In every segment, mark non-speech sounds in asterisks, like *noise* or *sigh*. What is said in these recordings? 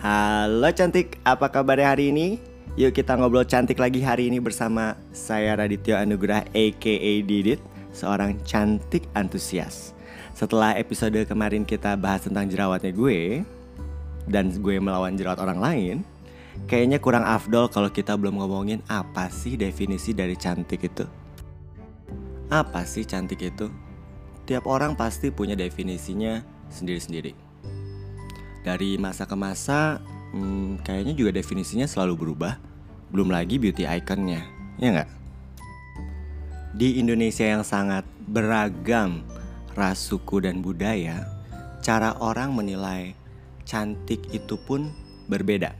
Halo cantik, apa kabarnya hari ini? Yuk kita ngobrol cantik lagi hari ini bersama saya Raditya Anugrah aka Didit Seorang cantik antusias Setelah episode kemarin kita bahas tentang jerawatnya gue Dan gue melawan jerawat orang lain Kayaknya kurang afdol kalau kita belum ngomongin apa sih definisi dari cantik itu Apa sih cantik itu? Tiap orang pasti punya definisinya sendiri-sendiri dari masa ke masa hmm, kayaknya juga definisinya selalu berubah. Belum lagi beauty iconnya ya nggak? Di Indonesia yang sangat beragam ras suku dan budaya cara orang menilai cantik itu pun berbeda.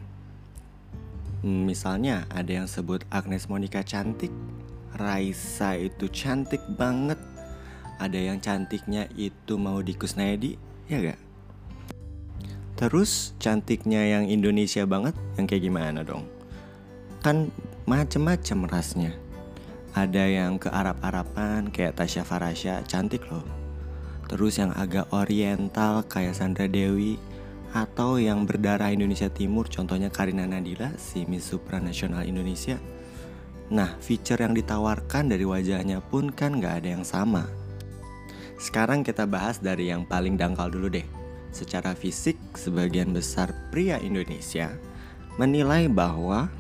Hmm, misalnya ada yang sebut Agnes Monica cantik Raisa itu cantik banget ada yang cantiknya itu mau di Kusnaedi ya gak? Terus cantiknya yang Indonesia banget yang kayak gimana dong? Kan macem-macem rasnya. Ada yang ke Arab-Araban kayak Tasya Farasya, cantik loh. Terus yang agak oriental kayak Sandra Dewi atau yang berdarah Indonesia Timur contohnya Karina Nadila si Miss Supranasional Indonesia. Nah, feature yang ditawarkan dari wajahnya pun kan gak ada yang sama. Sekarang kita bahas dari yang paling dangkal dulu deh secara fisik sebagian besar pria Indonesia menilai bahwa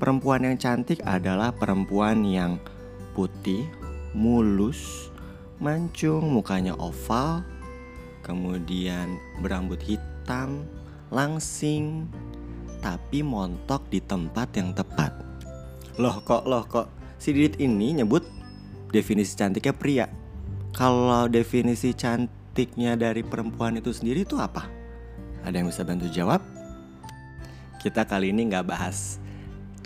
perempuan yang cantik adalah perempuan yang putih, mulus, mancung, mukanya oval, kemudian berambut hitam, langsing, tapi montok di tempat yang tepat. Loh kok, loh kok, si Didit ini nyebut definisi cantiknya pria. Kalau definisi cantik cantiknya dari perempuan itu sendiri itu apa? Ada yang bisa bantu jawab? Kita kali ini nggak bahas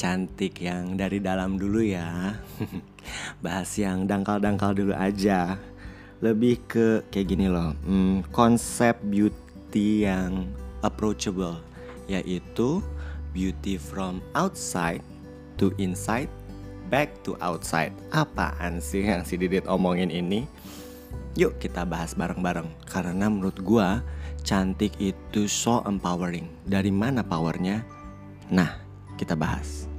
cantik yang dari dalam dulu ya *laughs* Bahas yang dangkal-dangkal dulu aja Lebih ke kayak gini loh hmm, Konsep beauty yang approachable Yaitu beauty from outside to inside Back to outside Apaan sih yang si Didit omongin ini? Yuk kita bahas bareng-bareng. Karena menurut gua cantik itu so empowering. Dari mana powernya? Nah kita bahas.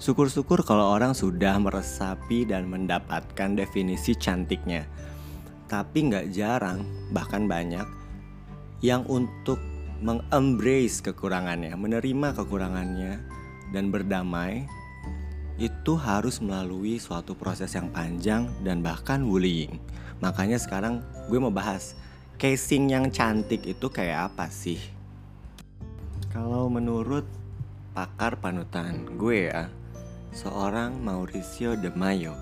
Syukur-syukur kalau orang sudah meresapi dan mendapatkan definisi cantiknya. Tapi nggak jarang, bahkan banyak Yang untuk mengembrace kekurangannya Menerima kekurangannya Dan berdamai itu harus melalui suatu proses yang panjang dan bahkan bullying. Makanya sekarang gue mau bahas casing yang cantik itu kayak apa sih? Kalau menurut pakar panutan gue ya, seorang Mauricio De Mayo,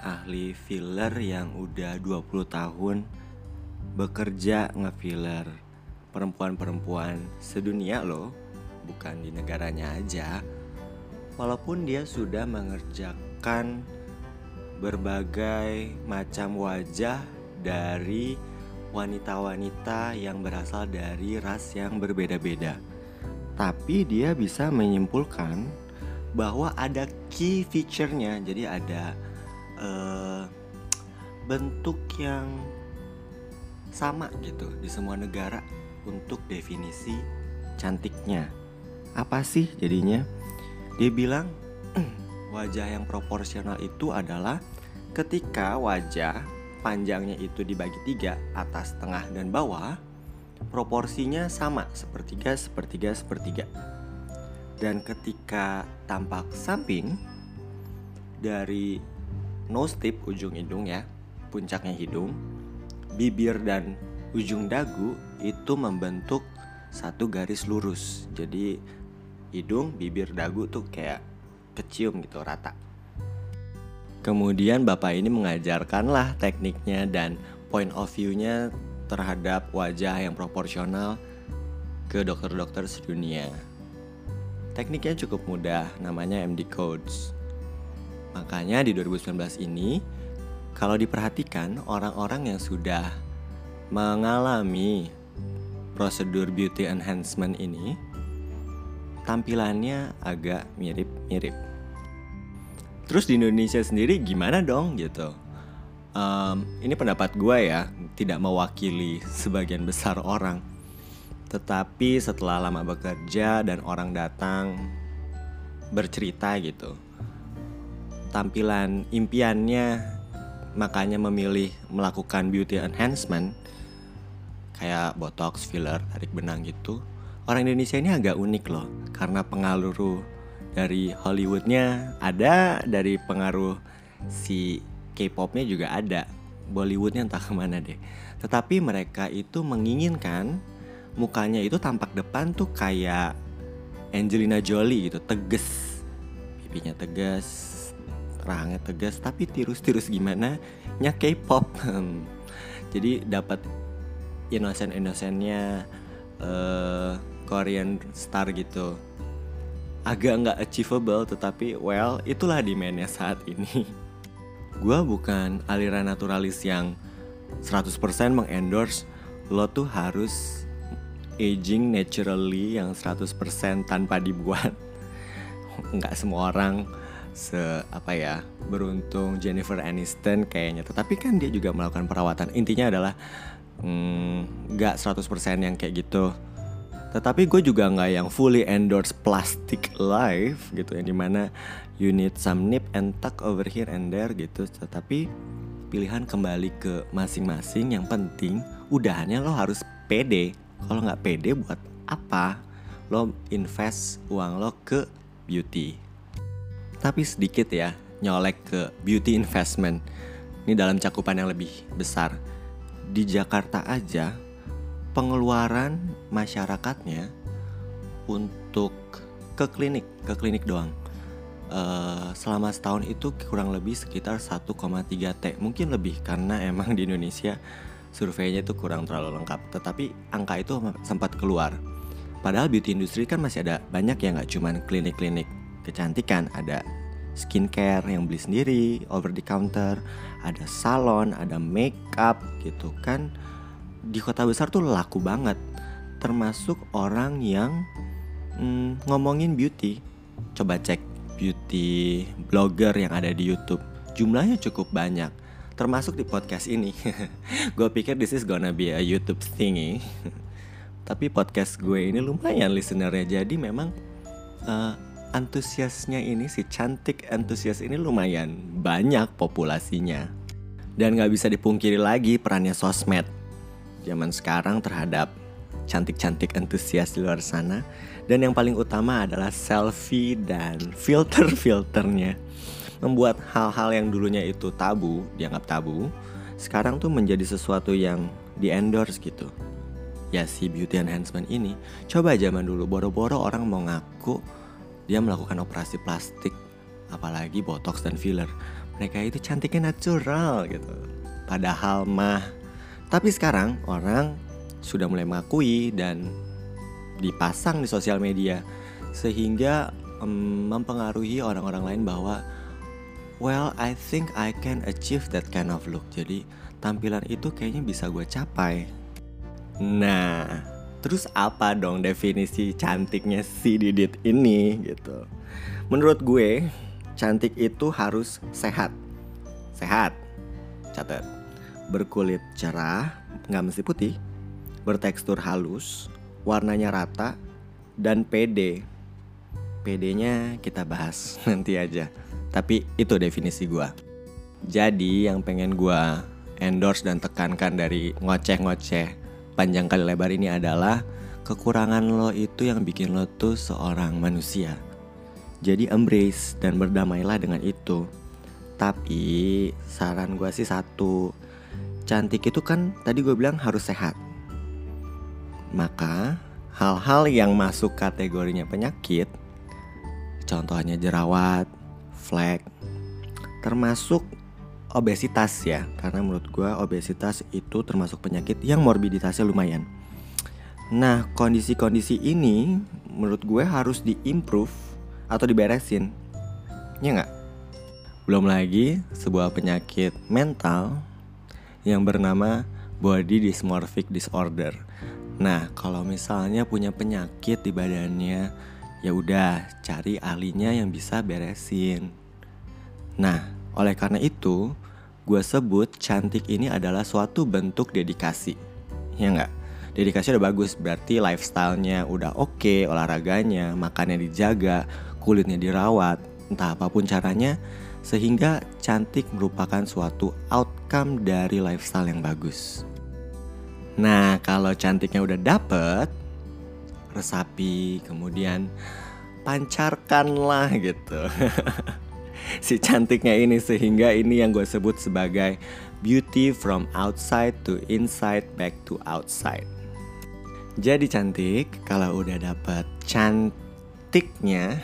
ahli filler yang udah 20 tahun bekerja ngefiller perempuan-perempuan sedunia loh, bukan di negaranya aja walaupun dia sudah mengerjakan berbagai macam wajah dari wanita-wanita yang berasal dari ras yang berbeda-beda. Tapi dia bisa menyimpulkan bahwa ada key feature-nya. Jadi ada uh, bentuk yang sama gitu di semua negara untuk definisi cantiknya. Apa sih jadinya? Dia bilang wajah yang proporsional itu adalah ketika wajah panjangnya itu dibagi tiga, atas, tengah, dan bawah, proporsinya sama, sepertiga, sepertiga, sepertiga. Dan ketika tampak samping dari nose tip ujung hidung ya, puncaknya hidung, bibir dan ujung dagu itu membentuk satu garis lurus. Jadi hidung, bibir, dagu tuh kayak kecium gitu rata. Kemudian bapak ini mengajarkanlah tekniknya dan point of view-nya terhadap wajah yang proporsional ke dokter-dokter sedunia. Tekniknya cukup mudah, namanya MD Codes. Makanya di 2019 ini, kalau diperhatikan orang-orang yang sudah mengalami prosedur beauty enhancement ini tampilannya agak mirip-mirip. Terus di Indonesia sendiri gimana dong gitu? Um, ini pendapat gue ya, tidak mewakili sebagian besar orang. Tetapi setelah lama bekerja dan orang datang bercerita gitu Tampilan impiannya makanya memilih melakukan beauty enhancement Kayak botox, filler, tarik benang gitu Orang Indonesia ini agak unik loh Karena pengaruh dari Hollywoodnya ada Dari pengaruh si K-popnya juga ada Bollywoodnya entah ke mana deh Tetapi mereka itu menginginkan mukanya itu tampak depan tuh kayak Angelina Jolie gitu, tegas. Pipinya tegas, rahangnya tegas, tapi tirus-tirus gimana nya K-pop. *laughs* Jadi dapat innocent-innocentnya uh, Korean star gitu. Agak nggak achievable, tetapi well itulah demandnya saat ini. *laughs* Gua bukan aliran naturalis yang 100% mengendorse. Lo tuh harus aging naturally yang 100% tanpa dibuat. *laughs* Nggak semua orang se apa ya beruntung Jennifer Aniston kayaknya. Tetapi kan dia juga melakukan perawatan. Intinya adalah mm, nggak mm, 100% yang kayak gitu tetapi gue juga nggak yang fully endorse plastic life gitu yang di mana you need some nip and tuck over here and there gitu. Tetapi pilihan kembali ke masing-masing yang penting udahannya lo harus pede. Kalau nggak pede buat apa? Lo invest uang lo ke beauty. Tapi sedikit ya nyolek ke beauty investment. Ini dalam cakupan yang lebih besar. Di Jakarta aja pengeluaran masyarakatnya untuk ke klinik ke klinik doang uh, selama setahun itu kurang lebih sekitar 1,3 T mungkin lebih karena *laughs* emang di Indonesia surveinya itu kurang terlalu lengkap. Tetapi angka itu sempat keluar. Padahal beauty industry kan masih ada banyak yang nggak cuman klinik-klinik kecantikan, ada skincare yang beli sendiri, over the counter, ada salon, ada makeup gitu kan. Di kota besar tuh laku banget. Termasuk orang yang hmm, ngomongin beauty. Coba cek beauty blogger yang ada di YouTube. Jumlahnya cukup banyak termasuk di podcast ini. *laughs* gue pikir this is gonna be a YouTube thingy. *laughs* Tapi podcast gue ini lumayan listenernya jadi memang uh, antusiasnya ini si cantik antusias ini lumayan banyak populasinya. Dan gak bisa dipungkiri lagi perannya sosmed zaman sekarang terhadap cantik-cantik antusias di luar sana. Dan yang paling utama adalah selfie dan filter-filternya membuat hal-hal yang dulunya itu tabu, dianggap tabu, sekarang tuh menjadi sesuatu yang di endorse gitu. Ya si beauty enhancement ini, coba zaman dulu boro-boro orang mau ngaku dia melakukan operasi plastik, apalagi botox dan filler. Mereka itu cantiknya natural gitu. Padahal mah. Tapi sekarang orang sudah mulai mengakui dan dipasang di sosial media sehingga um, mempengaruhi orang-orang lain bahwa Well, I think I can achieve that kind of look. Jadi tampilan itu kayaknya bisa gue capai. Nah, terus apa dong definisi cantiknya si Didit ini gitu? Menurut gue, cantik itu harus sehat. Sehat. Catat. Berkulit cerah, nggak mesti putih. Bertekstur halus, warnanya rata, dan pede. PD-nya kita bahas *laughs* nanti aja. Tapi itu definisi gue. Jadi yang pengen gue endorse dan tekankan dari ngoceh-ngoceh panjang kali lebar ini adalah kekurangan lo itu yang bikin lo tuh seorang manusia. Jadi embrace dan berdamailah dengan itu. Tapi saran gue sih satu, cantik itu kan tadi gue bilang harus sehat. Maka hal-hal yang masuk kategorinya penyakit, contohnya jerawat, flag termasuk obesitas ya. Karena menurut gue obesitas itu termasuk penyakit yang morbiditasnya lumayan. Nah kondisi-kondisi ini menurut gue harus diimprove atau diberesin. Ya nggak? Belum lagi sebuah penyakit mental yang bernama body dysmorphic disorder nah kalau misalnya punya penyakit di badannya ya udah cari ahlinya yang bisa beresin. Nah, oleh karena itu, gue sebut cantik ini adalah suatu bentuk dedikasi. Ya nggak? dedikasi udah bagus berarti lifestyle-nya udah oke okay, olahraganya makannya dijaga kulitnya dirawat entah apa pun caranya sehingga cantik merupakan suatu outcome dari lifestyle yang bagus. Nah, kalau cantiknya udah dapet, resapi, kemudian pancarkanlah gitu. *laughs* si cantiknya ini sehingga ini yang gue sebut sebagai beauty from outside to inside back to outside. Jadi cantik kalau udah dapet cantiknya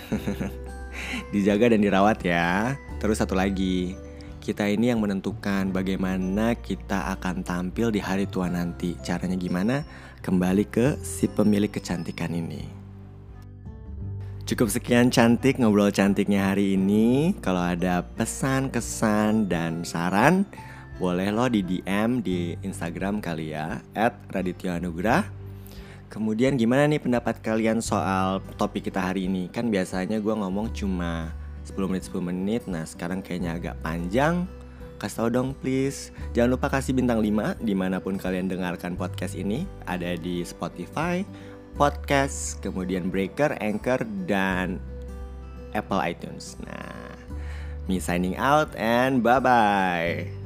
*laughs* dijaga dan dirawat ya. Terus satu lagi, kita ini yang menentukan bagaimana kita akan tampil di hari tua nanti. Caranya gimana? Kembali ke si pemilik kecantikan ini. Cukup sekian cantik ngobrol cantiknya hari ini. Kalau ada pesan, kesan, dan saran, boleh lo di DM di Instagram kali ya, at Raditya Anugrah. Kemudian gimana nih pendapat kalian soal topik kita hari ini? Kan biasanya gue ngomong cuma 10 menit 10 menit, nah sekarang kayaknya agak panjang. Kasih tau dong please Jangan lupa kasih bintang 5 di mana pun kalian dengarkan podcast ini Ada di Spotify, Podcast, kemudian Breaker, Anchor, dan Apple iTunes. Nah, me signing out and bye-bye.